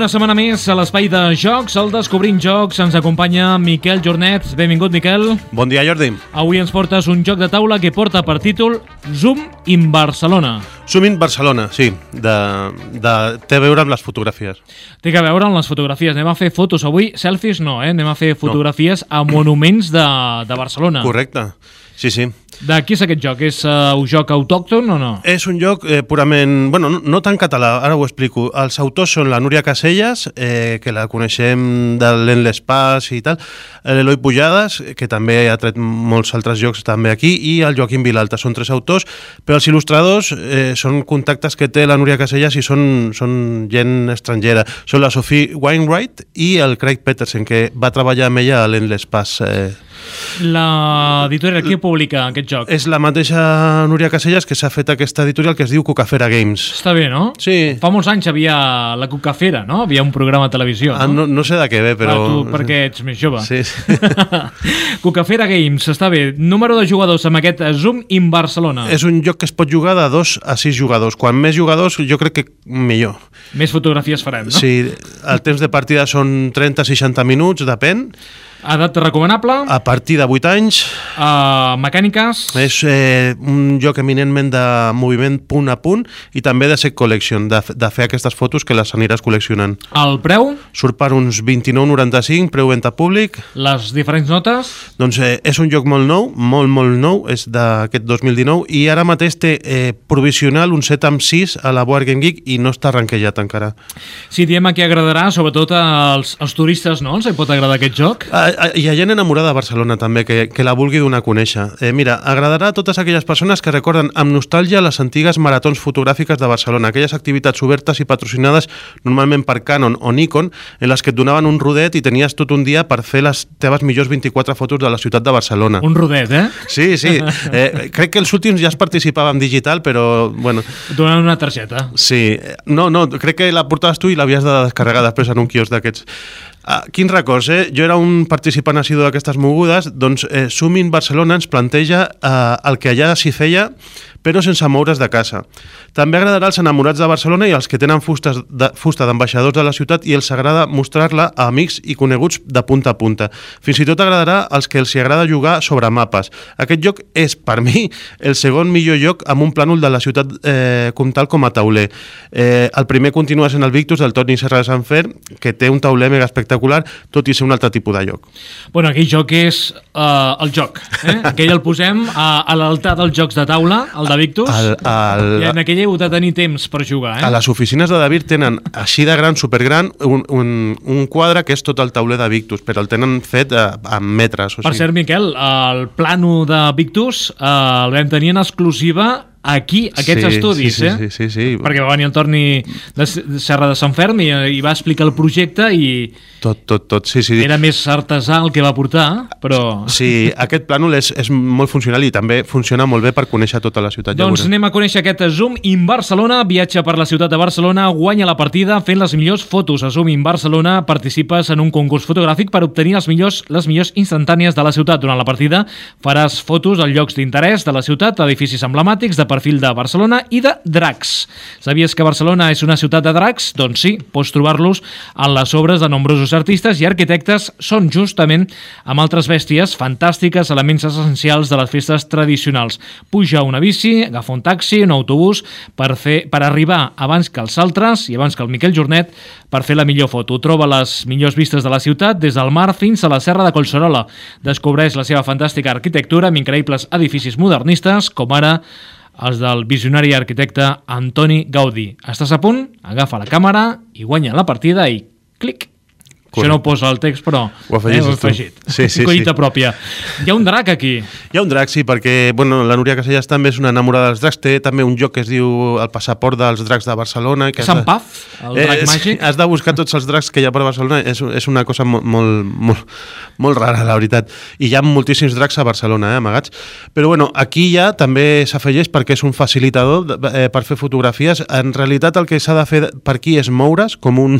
Una setmana més a l'espai de jocs, al Descobrint Jocs. Ens acompanya Miquel Jornet. Benvingut, Miquel. Bon dia, Jordi. Avui ens portes un joc de taula que porta per títol Zoom in Barcelona. Zoom Barcelona, sí. De, de, té a veure amb les fotografies. Té a veure amb les fotografies. Anem a fer fotos avui. Selfies no, eh? Anem a fer fotografies no. a monuments de, de Barcelona. Correcte. Sí, sí. De qui és aquest joc? És uh, un joc autòcton o no? És un joc eh, purament... Bueno, no, no tan català, ara ho explico. Els autors són la Núria Caselles, eh, que la coneixem de l'Endless Pass i tal, l'Eloi Pujades, que també ha tret molts altres jocs també aquí, i el Joaquim Vilalta. Són tres autors, però els il·lustradors eh, són contactes que té la Núria Caselles i són, són gent estrangera. Són la Sophie Wainwright i el Craig Peterson, que va treballar amb ella a l'Endless Pass. Eh, L'editorial qui publica aquest joc? És la mateixa Núria Caselles que s'ha fet aquesta editorial que es diu Cucafera Games. Està bé, no? Sí. Fa molts anys havia la Cucafera, no? Havia un programa a televisió, ah, no? no, sé de què ve, però... Ah, tu, perquè ets més jove. Sí, sí. Cucafera Games, està bé. Número de jugadors amb aquest Zoom in Barcelona. És un joc que es pot jugar de dos a sis jugadors. Quan més jugadors, jo crec que millor. Més fotografies farem, no? Sí, el temps de partida són 30-60 minuts, depèn. Edat recomanable? A partir de 8 anys. Uh, mecàniques? És eh, un joc eminentment de moviment punt a punt i també de set collection, de, de fer aquestes fotos que les aniràs col·leccionant. El preu? Surt per uns 29,95, preu venda públic. Les diferents notes? Doncs eh, és un joc molt nou, molt, molt nou, és d'aquest 2019 i ara mateix té eh, provisional un 7 amb 6 a la Board Game Geek i no està arrenquejat encara. Sí, diem que agradarà sobretot als, als turistes, no? Els pot agradar aquest joc? Ah, hi ha gent enamorada de Barcelona també, que, que la vulgui donar a conèixer. Eh, mira, agradarà a totes aquelles persones que recorden amb nostàlgia les antigues maratons fotogràfiques de Barcelona, aquelles activitats obertes i patrocinades normalment per Canon o Nikon, en les que et donaven un rodet i tenies tot un dia per fer les teves millors 24 fotos de la ciutat de Barcelona. Un rodet, eh? Sí, sí. Eh, crec que els últims ja es participava en digital, però, bueno... Donen una targeta. Sí. No, no, crec que la portaves tu i l'havies de descarregar després en un quios d'aquests. Ah, quins records, eh? Jo era un participant assidu d'aquestes mogudes, doncs eh, Sumin Barcelona ens planteja eh, el que allà s'hi feia però sense moure's de casa. També agradarà als enamorats de Barcelona i als que tenen fustes de, fusta d'ambaixadors de la ciutat i els agrada mostrar-la a amics i coneguts de punta a punta. Fins i tot agradarà als que els agrada jugar sobre mapes. Aquest joc és, per mi, el segon millor joc amb un plànol de la ciutat eh, comtal com a tauler. Eh, el primer continua sent el Victus del Toni Serra de Sant Fer, que té un tauler mega espectacular, tot i ser un altre tipus de joc. Bueno, aquell joc és uh, el joc. Eh? Aquell el posem a, a l'altar dels jocs de taula, el de Victus, el, el, i en aquella heu de tenir temps per jugar. Eh? A les oficines de David tenen, així de gran, supergran, un, un, un quadre que és tot el tauler de Victus, però el tenen fet a, a metres. O sigui. Per cert, Miquel, el plano de Victus eh, el vam tenir en exclusiva aquí, aquests sí, estudis, sí, sí, eh? Sí, sí, sí. Perquè va venir el Torni de Serra de Sant Ferm i, i va explicar el projecte i... Tot, tot, tot, sí, sí. Era més artesà el que va portar, però... Sí, aquest plànol és, és molt funcional i també funciona molt bé per conèixer tota la ciutat. Doncs ja anem a conèixer aquest Zoom in Barcelona, viatge per la ciutat de Barcelona, guanya la partida fent les millors fotos. A Zoom in Barcelona participes en un concurs fotogràfic per obtenir les millors, les millors instantànies de la ciutat. Durant la partida faràs fotos als llocs d'interès de la ciutat, edificis emblemàtics, de perfil de Barcelona i de dracs. Sabies que Barcelona és una ciutat de dracs? Doncs sí, pots trobar-los en les obres de nombrosos artistes i arquitectes són justament amb altres bèsties fantàstiques, elements essencials de les festes tradicionals. Puja una bici, agafa un taxi, un autobús, per, fer, per arribar abans que els altres i abans que el Miquel Jornet per fer la millor foto. Troba les millors vistes de la ciutat des del mar fins a la serra de Collserola. Descobreix la seva fantàstica arquitectura amb increïbles edificis modernistes, com ara els del visionari arquitecte Antoni Gaudí. Estàs a punt? Agafa la càmera i guanya la partida i clic! Correcte. Això no ho posa el text, però ho afegis eh, ho afegit. Sí, sí, Collita sí. pròpia. Hi ha un drac aquí. Hi ha un drac, sí, perquè bueno, la Núria Casellas també és una enamorada dels dracs. Té també un joc que es diu El passaport dels dracs de Barcelona. Que Sant Paf, el drac eh, màgic. Has de buscar tots els dracs que hi ha per Barcelona. És, és una cosa molt, molt, molt, molt rara, la veritat. I hi ha moltíssims dracs a Barcelona, eh, amagats. Però bueno, aquí ja també s'afegeix perquè és un facilitador eh, per fer fotografies. En realitat el que s'ha de fer per aquí és moure's com un,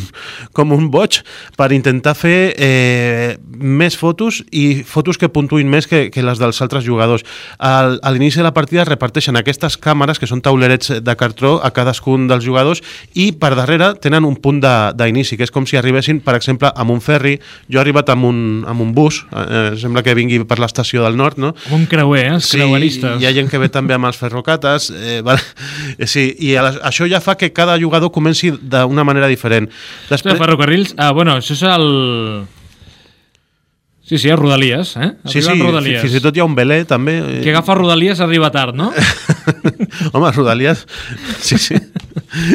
com un boig per intentar fer eh, més fotos i fotos que puntuïn més que, que les dels altres jugadors. Al, a l'inici de la partida es reparteixen aquestes càmeres, que són taulerets de cartró a cadascun dels jugadors, i per darrere tenen un punt d'inici, que és com si arribessin, per exemple, amb un ferri. Jo he arribat amb un, amb un bus, eh, sembla que vingui per l'estació del nord, no? Un creuer, eh? Els Sí, creueristes. hi ha gent que ve també amb els ferrocates, eh, val? Eh, sí, i a això ja fa que cada jugador comenci d'una manera diferent. Després... Ferrocarrils... Ah, bueno, això és el... Sí, sí, a Rodalies, eh? Sí, Arriba sí, Rodalies. fins i tot hi ha un velé també. eh. Qui agafa Rodalies arriba tard, no? Home, Rodalies, sí, sí.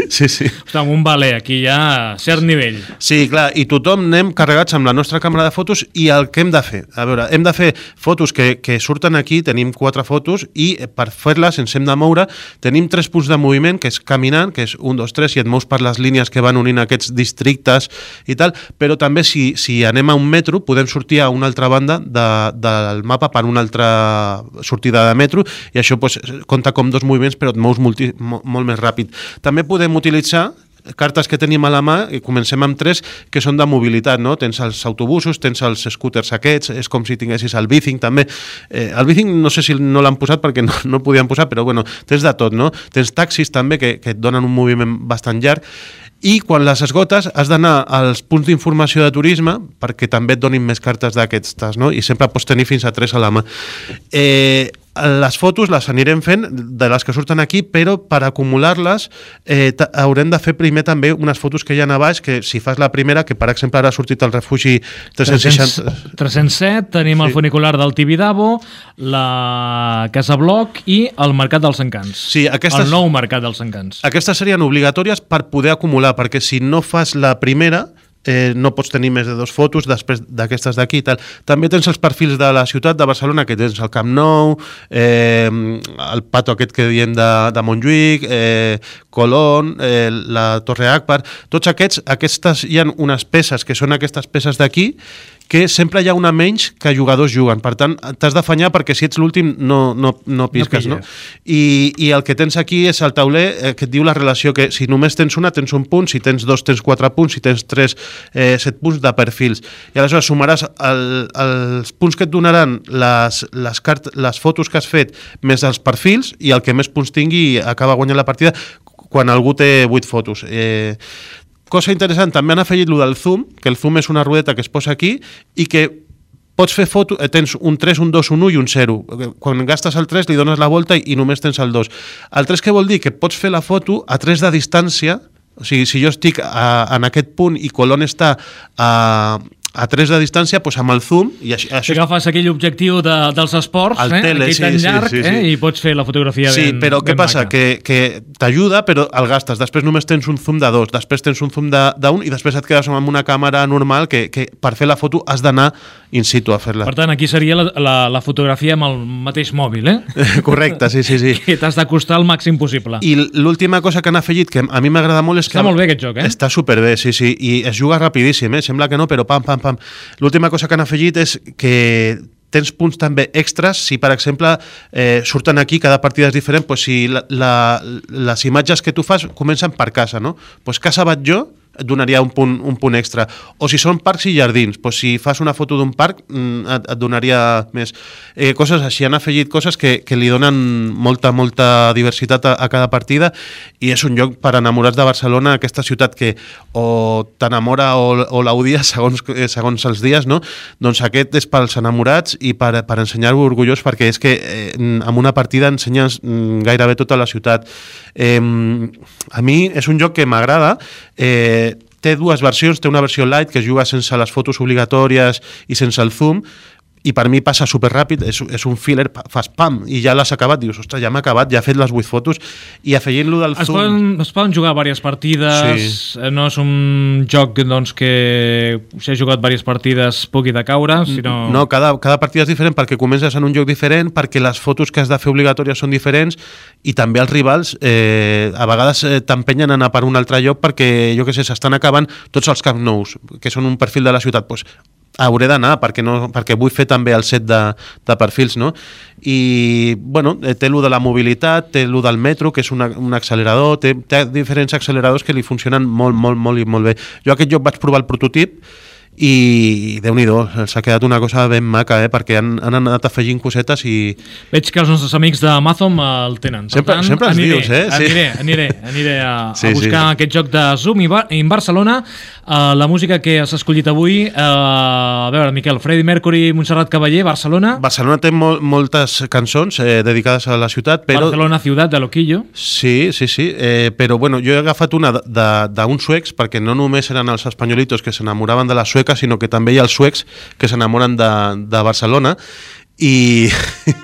Sí, sí. Està amb un valer, aquí hi ha cert nivell. Sí, clar, i tothom anem carregats amb la nostra càmera de fotos i el que hem de fer. A veure, hem de fer fotos que, que surten aquí, tenim quatre fotos, i eh, per fer-les ens hem de moure. Tenim tres punts de moviment, que és caminant, que és un, dos, tres, i et mous per les línies que van unint aquests districtes i tal, però també si, si anem a un metro podem sortir a una altra banda de, del mapa per una altra sortida de metro, i això pues, compta com dos moviments, però et mous multi, mo, molt més ràpid. També podem utilitzar cartes que tenim a la mà, i comencem amb tres, que són de mobilitat, no? Tens els autobusos, tens els scooters aquests, és com si tinguessis el bicing també. Eh, el bicing no sé si no l'han posat perquè no, no podien posar, però bueno, tens de tot, no? Tens taxis també que, que et donen un moviment bastant llarg i quan les esgotes has d'anar als punts d'informació de turisme perquè també et donin més cartes d'aquestes, no? I sempre pots tenir fins a tres a la mà. Eh, les fotos les anirem fent de les que surten aquí, però per acumular-les eh, haurem de fer primer també unes fotos que hi ha a baix, que si fas la primera, que per exemple ara ha sortit el refugi 360... 307, tenim el Sí. funicular del Tibidabo, la Casa Bloc i el Mercat dels Encants. Sí, aquestes- El nou Mercat dels Encants. Aquestes serien obligatòries per poder acumular, perquè si no fas la primera, eh, no pots tenir més de dos fotos després d'aquestes d'aquí i tal. També tens els perfils de la ciutat de Barcelona, que tens el Camp Nou, eh, el pato aquest que diem de, de Montjuïc, eh, Colón, eh, la Torre Akbar, tots aquests, aquestes hi ha unes peces que són aquestes peces d'aquí, que sempre hi ha una menys que jugadors juguen. Per tant, t'has d'afanyar perquè si ets l'últim no, no, no pisques, no? pilles. I, I el que tens aquí és el tauler eh, que et diu la relació que si només tens una tens un punt, si tens dos tens quatre punts, si tens tres eh, set punts de perfils. I aleshores sumaràs el, els punts que et donaran les, les, cart les fotos que has fet més els perfils i el que més punts tingui acaba guanyant la partida quan algú té 8 fotos. Eh, cosa interessant, també han afegit lo del zoom, que el zoom és una rodeta que es posa aquí i que pots fer foto, eh, tens un 3, un 2, un 1 i un 0. Quan gastes el 3 li dones la volta i, només tens el 2. El 3 què vol dir? Que pots fer la foto a 3 de distància, o sigui, si jo estic a, en aquest punt i Colón està a, a 3 de distància, doncs amb el zoom, i així, Si això agafes aquell objectiu de, dels esports, El eh? tele, aquell sí, tan sí, llarg, sí, sí. Eh? i pots fer la fotografia Sí, ben però què ben passa? maca. Que, que t'ajuda, però el gastes. Després només tens un zoom de dos, després tens un zoom de- d'un i després et quedes amb una càmera normal que, que per fer la foto has d'anar in situ a fer-la. Per tant, aquí seria la, la, la fotografia amb el mateix mòbil, eh? Correcte, sí, sí, sí. que t'has d'acostar al màxim possible. I l'última cosa que han afegit, que a mi m'agrada molt, és que... Està molt bé aquest joc, eh? Està superbé, sí, sí, i es juga rapidíssim, eh? Sembla que no, però pam, pam, pam. L'última cosa que han afegit és que tens punts també extras, si per exemple eh, surten aquí, cada partida és diferent, doncs si la, la, les imatges que tu fas comencen per casa, no? Doncs casa vaig jo, et donaria un punt, un punt extra. O si són parcs i jardins, doncs si fas una foto d'un parc mm, et, et donaria més. Eh, coses així, han afegit coses que, que li donen molta, molta diversitat a, a cada partida i és un lloc per enamorats de Barcelona, aquesta ciutat que o t'enamora o, o l'odies segons, eh, segons els dies, no? Doncs aquest és pels enamorats i per, per ensenyar-ho orgullós perquè és que eh, amb una partida ensenyes mm, gairebé tota la ciutat. Eh, a mi és un joc que m'agrada, eh, té dues versions, té una versió light que juga sense les fotos obligatòries i sense el zoom, i per mi passa super ràpid, és, és un filler, fas pam, i ja l'has acabat, dius, ostres, ja m'ha acabat, ja he fet les 8 fotos, i afegint-lo del Es zoom... poden, es poden jugar diverses partides, sí. no és un joc doncs, que si has jugat diverses partides pugui decaure, sinó... No, cada, cada partida és diferent perquè comences en un joc diferent, perquè les fotos que has de fer obligatòries són diferents i també els rivals eh, a vegades eh, t'empenyen a anar per un altre lloc perquè, jo què sé, s'estan acabant tots els Camp Nous, que són un perfil de la ciutat. Pues, hauré d'anar perquè, no, perquè vull fer també el set de, de perfils, no? I, bueno, eh, té lo de la mobilitat, té lo del metro, que és una, un accelerador, té, té diferents acceleradors que li funcionen molt, molt, molt i molt bé. Jo aquest joc vaig provar el prototip i déu nhi s'ha quedat una cosa ben maca, eh? perquè han, han anat afegint cosetes i... Veig que els nostres amics de Amazon el tenen. Per sempre, tant, sempre els aniré, dius, eh? Sí. Aniré, aniré, aniré a, sí, a buscar sí. aquest joc de Zoom in Barcelona. Uh, la música que has escollit avui, uh, a veure, Miquel, Freddie Mercury, Montserrat Cavaller, Barcelona... Barcelona té mol, moltes cançons eh, dedicades a la ciutat, però... Barcelona, ciutat de Loquillo. Sí, sí, sí, eh, però bueno, jo he agafat una d'uns suecs, perquè no només eren els espanyolitos que s'enamoraven de la sueca, sueca, sinó que també hi ha els suecs que s'enamoren de, de Barcelona i...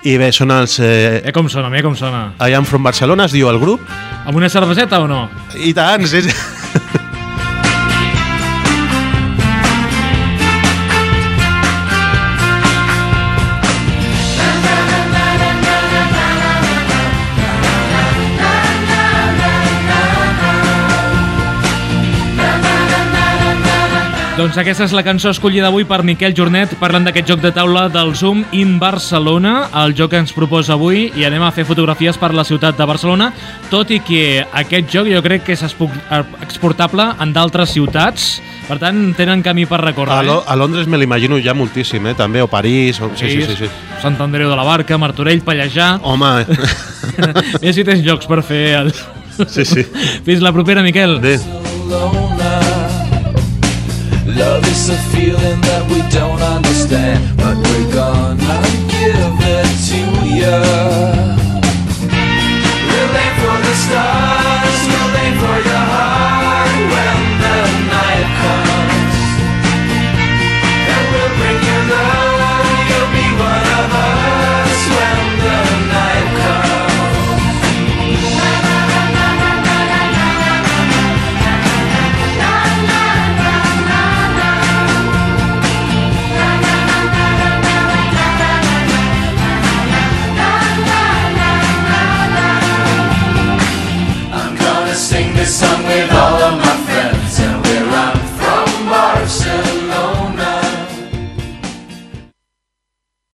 I bé, són els... Eh, eh, com sona, eh, com sona. I am from Barcelona, es diu el grup. Amb una cerveseta o no? I tant, sí. Doncs aquesta és la cançó escollida avui per Miquel Jornet parlant d'aquest joc de taula del Zoom in Barcelona, el joc que ens proposa avui i anem a fer fotografies per la ciutat de Barcelona, tot i que aquest joc jo crec que és exportable en d'altres ciutats, per tant tenen camí per recórrer. A, Lo a Londres me l'imagino ja moltíssim, eh? també, o París, o... Sí, sí, sí, sí. Sant Andreu de la Barca, Martorell, Pallejà... Home... Mira si tens jocs per fer... El... Sí, sí. Fins la propera, Miquel. Adéu. Love is a feeling that we don't understand, but we're gonna